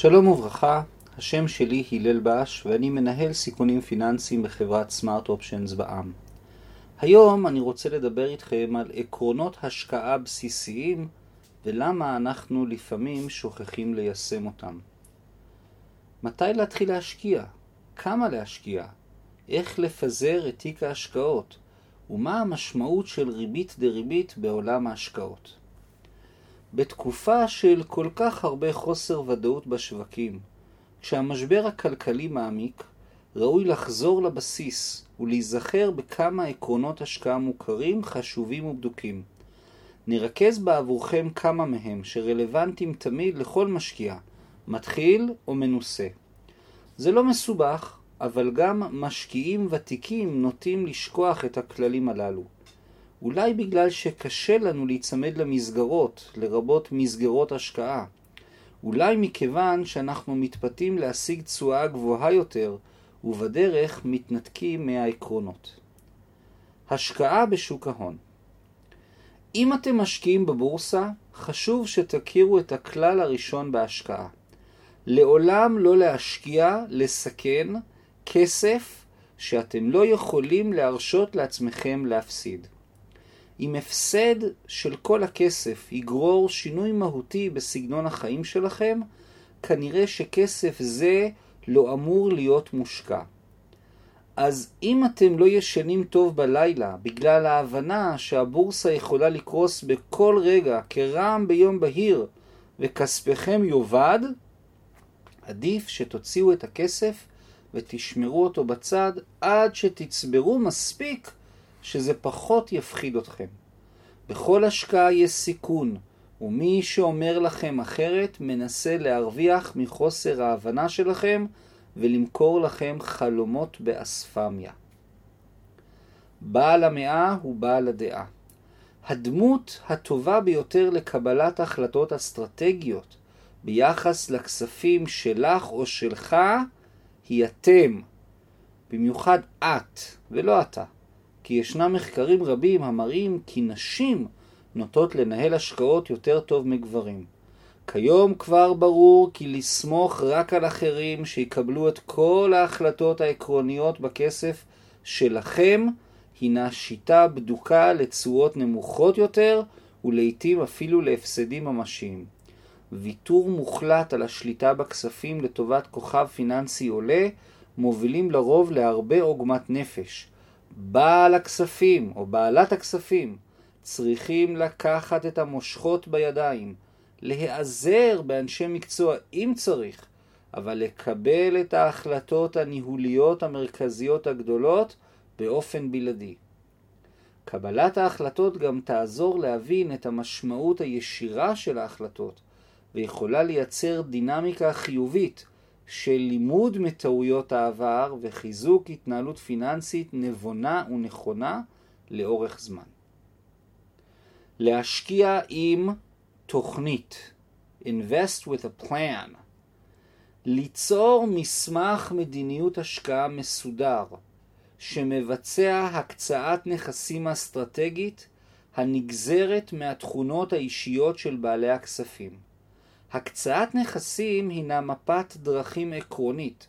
שלום וברכה, השם שלי הלל בש ואני מנהל סיכונים פיננסיים בחברת סמארט אופשנס בע"מ. היום אני רוצה לדבר איתכם על עקרונות השקעה בסיסיים ולמה אנחנו לפעמים שוכחים ליישם אותם. מתי להתחיל להשקיע? כמה להשקיע? איך לפזר את תיק ההשקעות? ומה המשמעות של ריבית דריבית בעולם ההשקעות? בתקופה של כל כך הרבה חוסר ודאות בשווקים, כשהמשבר הכלכלי מעמיק, ראוי לחזור לבסיס ולהיזכר בכמה עקרונות השקעה מוכרים, חשובים ובדוקים. נרכז בעבורכם כמה מהם שרלוונטיים תמיד לכל משקיע, מתחיל או מנוסה. זה לא מסובך, אבל גם משקיעים ותיקים נוטים לשכוח את הכללים הללו. אולי בגלל שקשה לנו להיצמד למסגרות, לרבות מסגרות השקעה. אולי מכיוון שאנחנו מתפתים להשיג תשואה גבוהה יותר, ובדרך מתנתקים מהעקרונות. השקעה בשוק ההון אם אתם משקיעים בבורסה, חשוב שתכירו את הכלל הראשון בהשקעה. לעולם לא להשקיע, לסכן, כסף שאתם לא יכולים להרשות לעצמכם להפסיד. אם הפסד של כל הכסף יגרור שינוי מהותי בסגנון החיים שלכם, כנראה שכסף זה לא אמור להיות מושקע. אז אם אתם לא ישנים טוב בלילה בגלל ההבנה שהבורסה יכולה לקרוס בכל רגע כרעם ביום בהיר וכספכם יאבד, עדיף שתוציאו את הכסף ותשמרו אותו בצד עד שתצברו מספיק שזה פחות יפחיד אתכם. בכל השקעה יש סיכון, ומי שאומר לכם אחרת מנסה להרוויח מחוסר ההבנה שלכם ולמכור לכם חלומות באספמיה. בעל המאה הוא בעל הדעה. הדמות הטובה ביותר לקבלת החלטות אסטרטגיות ביחס לכספים שלך או שלך היא אתם, במיוחד את ולא אתה. כי ישנם מחקרים רבים המראים כי נשים נוטות לנהל השקעות יותר טוב מגברים. כיום כבר ברור כי לסמוך רק על אחרים שיקבלו את כל ההחלטות העקרוניות בכסף שלכם הינה שיטה בדוקה לתשואות נמוכות יותר ולעיתים אפילו להפסדים ממשיים. ויתור מוחלט על השליטה בכספים לטובת כוכב פיננסי עולה מובילים לרוב להרבה עוגמת נפש. בעל הכספים או בעלת הכספים צריכים לקחת את המושכות בידיים, להיעזר באנשי מקצוע אם צריך, אבל לקבל את ההחלטות הניהוליות המרכזיות הגדולות באופן בלעדי. קבלת ההחלטות גם תעזור להבין את המשמעות הישירה של ההחלטות, ויכולה לייצר דינמיקה חיובית של לימוד מטעויות העבר וחיזוק התנהלות פיננסית נבונה ונכונה לאורך זמן. להשקיע עם תוכנית, invest with a plan, ליצור מסמך מדיניות השקעה מסודר, שמבצע הקצאת נכסים אסטרטגית הנגזרת מהתכונות האישיות של בעלי הכספים. הקצאת נכסים הינה מפת דרכים עקרונית,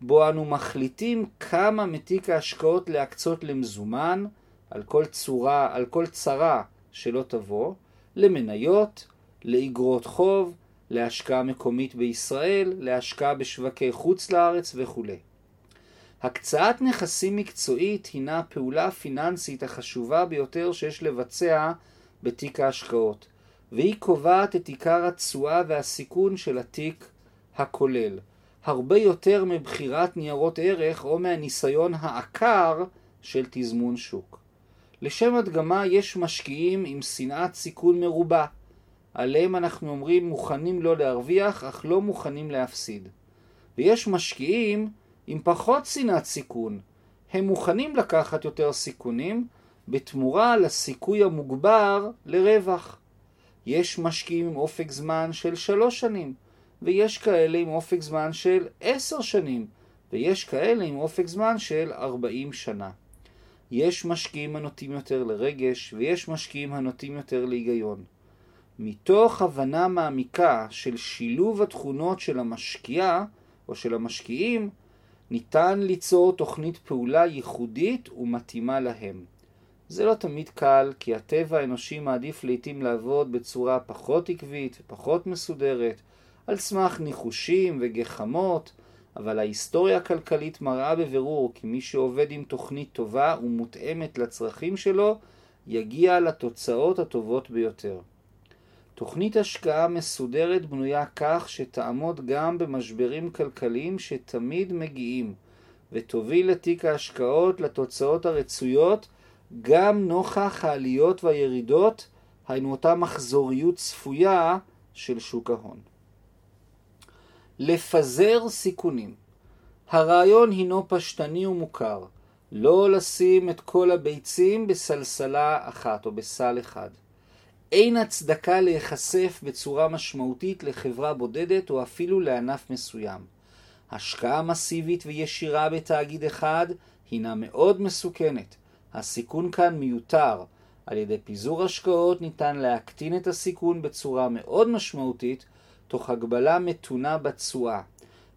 בו אנו מחליטים כמה מתיק ההשקעות להקצות למזומן, על כל צורה, על כל צרה שלא תבוא, למניות, לאגרות חוב, להשקעה מקומית בישראל, להשקעה בשווקי חוץ לארץ וכו'. הקצאת נכסים מקצועית הינה הפעולה הפיננסית החשובה ביותר שיש לבצע בתיק ההשקעות. והיא קובעת את עיקר התשואה והסיכון של התיק הכולל, הרבה יותר מבחירת ניירות ערך או מהניסיון העקר של תזמון שוק. לשם הדגמה יש משקיעים עם שנאת סיכון מרובה, עליהם אנחנו אומרים מוכנים לא להרוויח אך לא מוכנים להפסיד. ויש משקיעים עם פחות שנאת סיכון, הם מוכנים לקחת יותר סיכונים בתמורה לסיכוי המוגבר לרווח. יש משקיעים עם אופק זמן של שלוש שנים, ויש כאלה עם אופק זמן של עשר שנים, ויש כאלה עם אופק זמן של ארבעים שנה. יש משקיעים הנוטים יותר לרגש, ויש משקיעים הנוטים יותר להיגיון. מתוך הבנה מעמיקה של שילוב התכונות של המשקיע או של המשקיעים, ניתן ליצור תוכנית פעולה ייחודית ומתאימה להם. זה לא תמיד קל, כי הטבע האנושי מעדיף לעתים לעבוד בצורה פחות עקבית ופחות מסודרת, על סמך ניחושים וגחמות, אבל ההיסטוריה הכלכלית מראה בבירור כי מי שעובד עם תוכנית טובה ומותאמת לצרכים שלו, יגיע לתוצאות הטובות ביותר. תוכנית השקעה מסודרת בנויה כך שתעמוד גם במשברים כלכליים שתמיד מגיעים, ותוביל את תיק ההשקעות לתוצאות הרצויות גם נוכח העליות והירידות, היינו אותה מחזוריות צפויה של שוק ההון. לפזר סיכונים. הרעיון הינו פשטני ומוכר, לא לשים את כל הביצים בסלסלה אחת או בסל אחד. אין הצדקה להיחשף בצורה משמעותית לחברה בודדת או אפילו לענף מסוים. השקעה מסיבית וישירה בתאגיד אחד הינה מאוד מסוכנת. הסיכון כאן מיותר. על ידי פיזור השקעות ניתן להקטין את הסיכון בצורה מאוד משמעותית, תוך הגבלה מתונה בתשואה.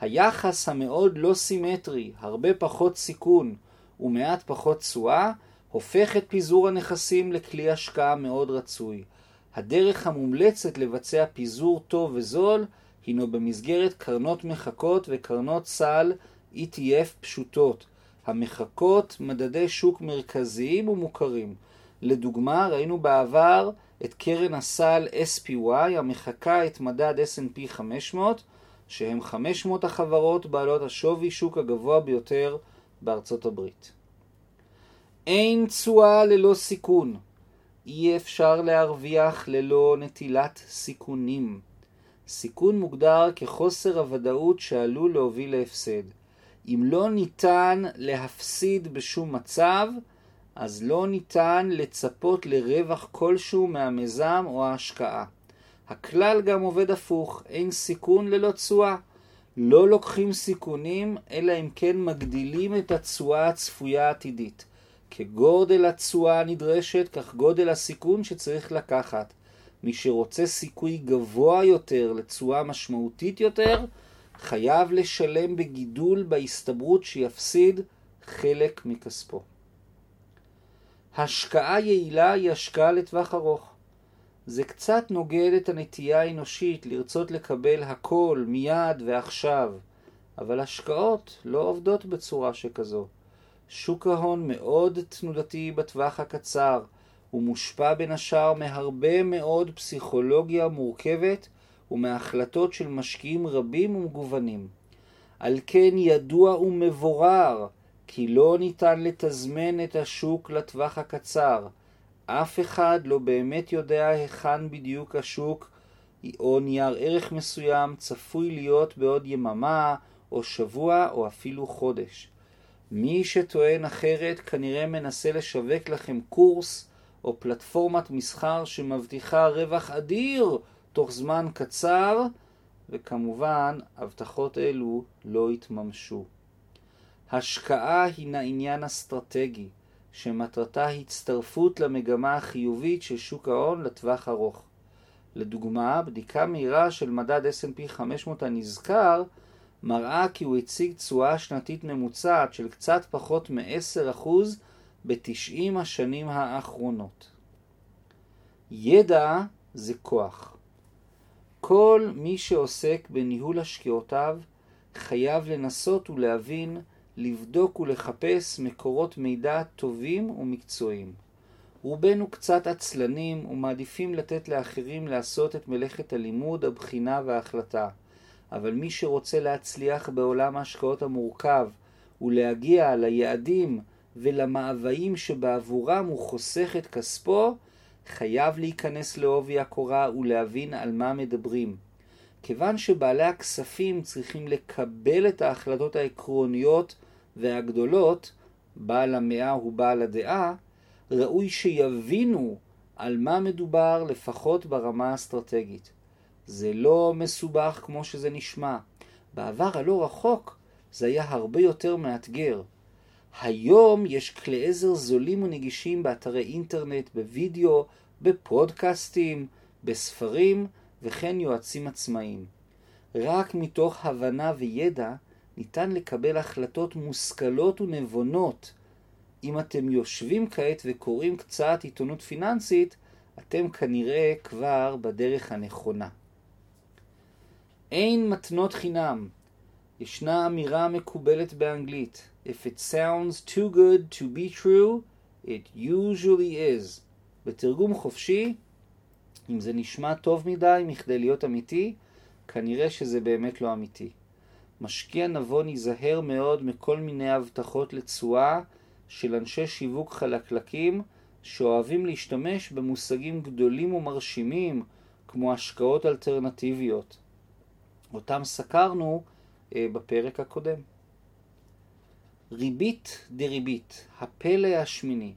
היחס המאוד לא סימטרי, הרבה פחות סיכון ומעט פחות תשואה, הופך את פיזור הנכסים לכלי השקעה מאוד רצוי. הדרך המומלצת לבצע פיזור טוב וזול הינו במסגרת קרנות מחקות וקרנות סל ETF פשוטות, המחקות מדדי שוק מרכזיים ומוכרים. לדוגמה, ראינו בעבר את קרן הסל SPY המחקה את מדד S&P 500, שהם 500 החברות בעלות השווי שוק הגבוה ביותר בארצות הברית. אין תשואה ללא סיכון. אי אפשר להרוויח ללא נטילת סיכונים. סיכון מוגדר כחוסר הוודאות שעלול להוביל להפסד. אם לא ניתן להפסיד בשום מצב, אז לא ניתן לצפות לרווח כלשהו מהמיזם או ההשקעה. הכלל גם עובד הפוך, אין סיכון ללא תשואה. לא לוקחים סיכונים, אלא אם כן מגדילים את התשואה הצפויה העתידית. כגודל התשואה הנדרשת, כך גודל הסיכון שצריך לקחת. מי שרוצה סיכוי גבוה יותר לתשואה משמעותית יותר, חייב לשלם בגידול בהסתברות שיפסיד חלק מכספו. השקעה יעילה היא השקעה לטווח ארוך. זה קצת נוגד את הנטייה האנושית לרצות לקבל הכל מיד ועכשיו, אבל השקעות לא עובדות בצורה שכזו. שוק ההון מאוד תנודתי בטווח הקצר, הוא מושפע בין השאר מהרבה מאוד פסיכולוגיה מורכבת ומהחלטות של משקיעים רבים ומגוונים. על כן ידוע ומבורר כי לא ניתן לתזמן את השוק לטווח הקצר. אף אחד לא באמת יודע היכן בדיוק השוק או נייר ערך מסוים צפוי להיות בעוד יממה או שבוע או אפילו חודש. מי שטוען אחרת כנראה מנסה לשווק לכם קורס או פלטפורמת מסחר שמבטיחה רווח אדיר תוך זמן קצר, וכמובן הבטחות אלו לא יתממשו. השקעה הינה עניין אסטרטגי, שמטרתה הצטרפות למגמה החיובית של שוק ההון לטווח ארוך. לדוגמה, בדיקה מהירה של מדד S&P 500 הנזכר מראה כי הוא הציג תשואה שנתית ממוצעת של קצת פחות מ-10% ב-90 השנים האחרונות. ידע זה כוח. כל מי שעוסק בניהול השקיעותיו חייב לנסות ולהבין, לבדוק ולחפש מקורות מידע טובים ומקצועיים. רובנו קצת עצלנים ומעדיפים לתת לאחרים לעשות את מלאכת הלימוד, הבחינה וההחלטה. אבל מי שרוצה להצליח בעולם ההשקעות המורכב ולהגיע ליעדים ולמאוויים שבעבורם הוא חוסך את כספו, חייב להיכנס לעובי הקורה ולהבין על מה מדברים. כיוון שבעלי הכספים צריכים לקבל את ההחלטות העקרוניות והגדולות, בעל המאה הוא בעל הדעה, ראוי שיבינו על מה מדובר לפחות ברמה האסטרטגית. זה לא מסובך כמו שזה נשמע. בעבר הלא רחוק זה היה הרבה יותר מאתגר. היום יש כלי עזר זולים ונגישים באתרי אינטרנט, בווידאו, בפודקאסטים, בספרים וכן יועצים עצמאיים. רק מתוך הבנה וידע ניתן לקבל החלטות מושכלות ונבונות. אם אתם יושבים כעת וקוראים קצת עיתונות פיננסית, אתם כנראה כבר בדרך הנכונה. אין מתנות חינם. ישנה אמירה מקובלת באנגלית If it sounds too good to be true, it usually is. בתרגום חופשי, אם זה נשמע טוב מדי מכדי להיות אמיתי, כנראה שזה באמת לא אמיתי. משקיע נבון ייזהר מאוד מכל מיני הבטחות לתשואה של אנשי שיווק חלקלקים שאוהבים להשתמש במושגים גדולים ומרשימים כמו השקעות אלטרנטיביות. אותם סקרנו בפרק הקודם. ריבית דריבית, הפלא השמיני.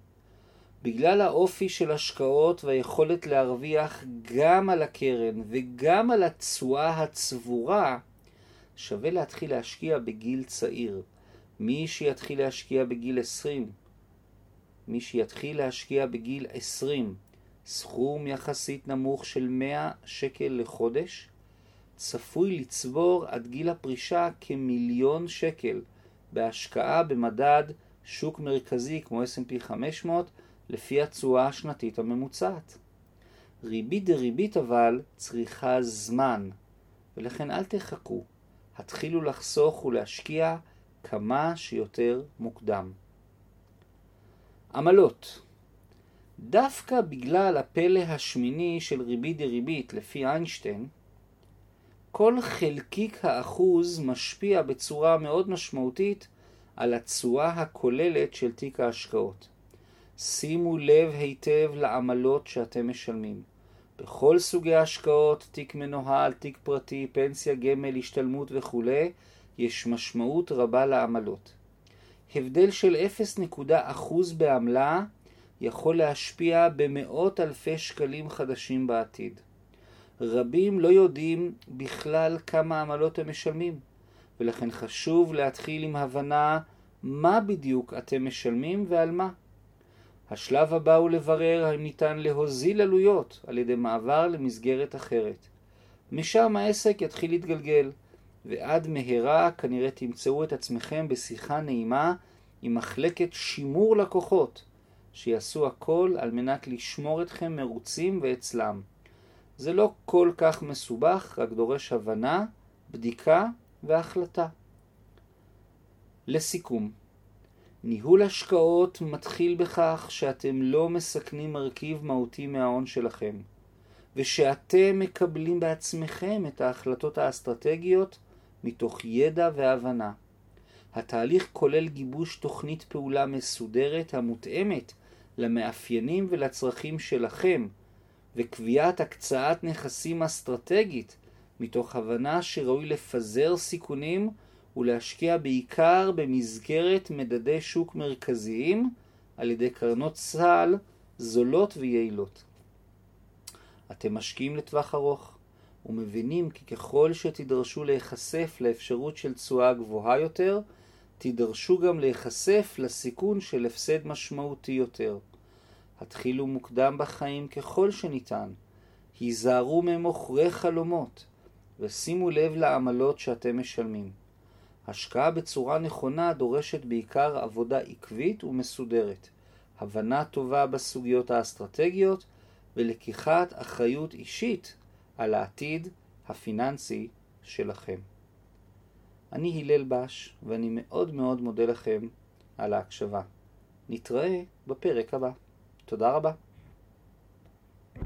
בגלל האופי של השקעות והיכולת להרוויח גם על הקרן וגם על התשואה הצבורה, שווה להתחיל להשקיע בגיל צעיר. מי שיתחיל להשקיע בגיל 20, מי שיתחיל להשקיע בגיל 20, סכום יחסית נמוך של 100 שקל לחודש, צפוי לצבור עד גיל הפרישה כמיליון שקל בהשקעה במדד שוק מרכזי כמו S&P 500 לפי התשואה השנתית הממוצעת. ריבית דריבית אבל צריכה זמן, ולכן אל תחכו, התחילו לחסוך ולהשקיע כמה שיותר מוקדם. עמלות דווקא בגלל הפלא השמיני של ריבית דריבית לפי איינשטיין, כל חלקיק האחוז משפיע בצורה מאוד משמעותית על התשואה הכוללת של תיק ההשקעות. שימו לב היטב לעמלות שאתם משלמים. בכל סוגי ההשקעות, תיק מנוהל, תיק פרטי, פנסיה, גמל, השתלמות וכו', יש משמעות רבה לעמלות. הבדל של 0.1% בעמלה יכול להשפיע במאות אלפי שקלים חדשים בעתיד. רבים לא יודעים בכלל כמה עמלות הם משלמים, ולכן חשוב להתחיל עם הבנה מה בדיוק אתם משלמים ועל מה. השלב הבא הוא לברר האם ניתן להוזיל עלויות על ידי מעבר למסגרת אחרת. משם העסק יתחיל להתגלגל, ועד מהרה כנראה תמצאו את עצמכם בשיחה נעימה עם מחלקת שימור לקוחות, שיעשו הכל על מנת לשמור אתכם מרוצים ואצלם. זה לא כל כך מסובך, רק דורש הבנה, בדיקה והחלטה. לסיכום, ניהול השקעות מתחיל בכך שאתם לא מסכנים מרכיב מהותי מההון שלכם, ושאתם מקבלים בעצמכם את ההחלטות האסטרטגיות מתוך ידע והבנה. התהליך כולל גיבוש תוכנית פעולה מסודרת המותאמת למאפיינים ולצרכים שלכם, וקביעת הקצאת נכסים אסטרטגית מתוך הבנה שראוי לפזר סיכונים ולהשקיע בעיקר במסגרת מדדי שוק מרכזיים על ידי קרנות סל זולות ויעילות. אתם משקיעים לטווח ארוך ומבינים כי ככל שתידרשו להיחשף לאפשרות של תשואה גבוהה יותר, תידרשו גם להיחשף לסיכון של הפסד משמעותי יותר. התחילו מוקדם בחיים ככל שניתן. היזהרו ממוכרי חלומות, ושימו לב לעמלות שאתם משלמים. השקעה בצורה נכונה דורשת בעיקר עבודה עקבית ומסודרת, הבנה טובה בסוגיות האסטרטגיות ולקיחת אחריות אישית על העתיד הפיננסי שלכם. אני הלל בש, ואני מאוד מאוד מודה לכם על ההקשבה. נתראה בפרק הבא. תודה רבה.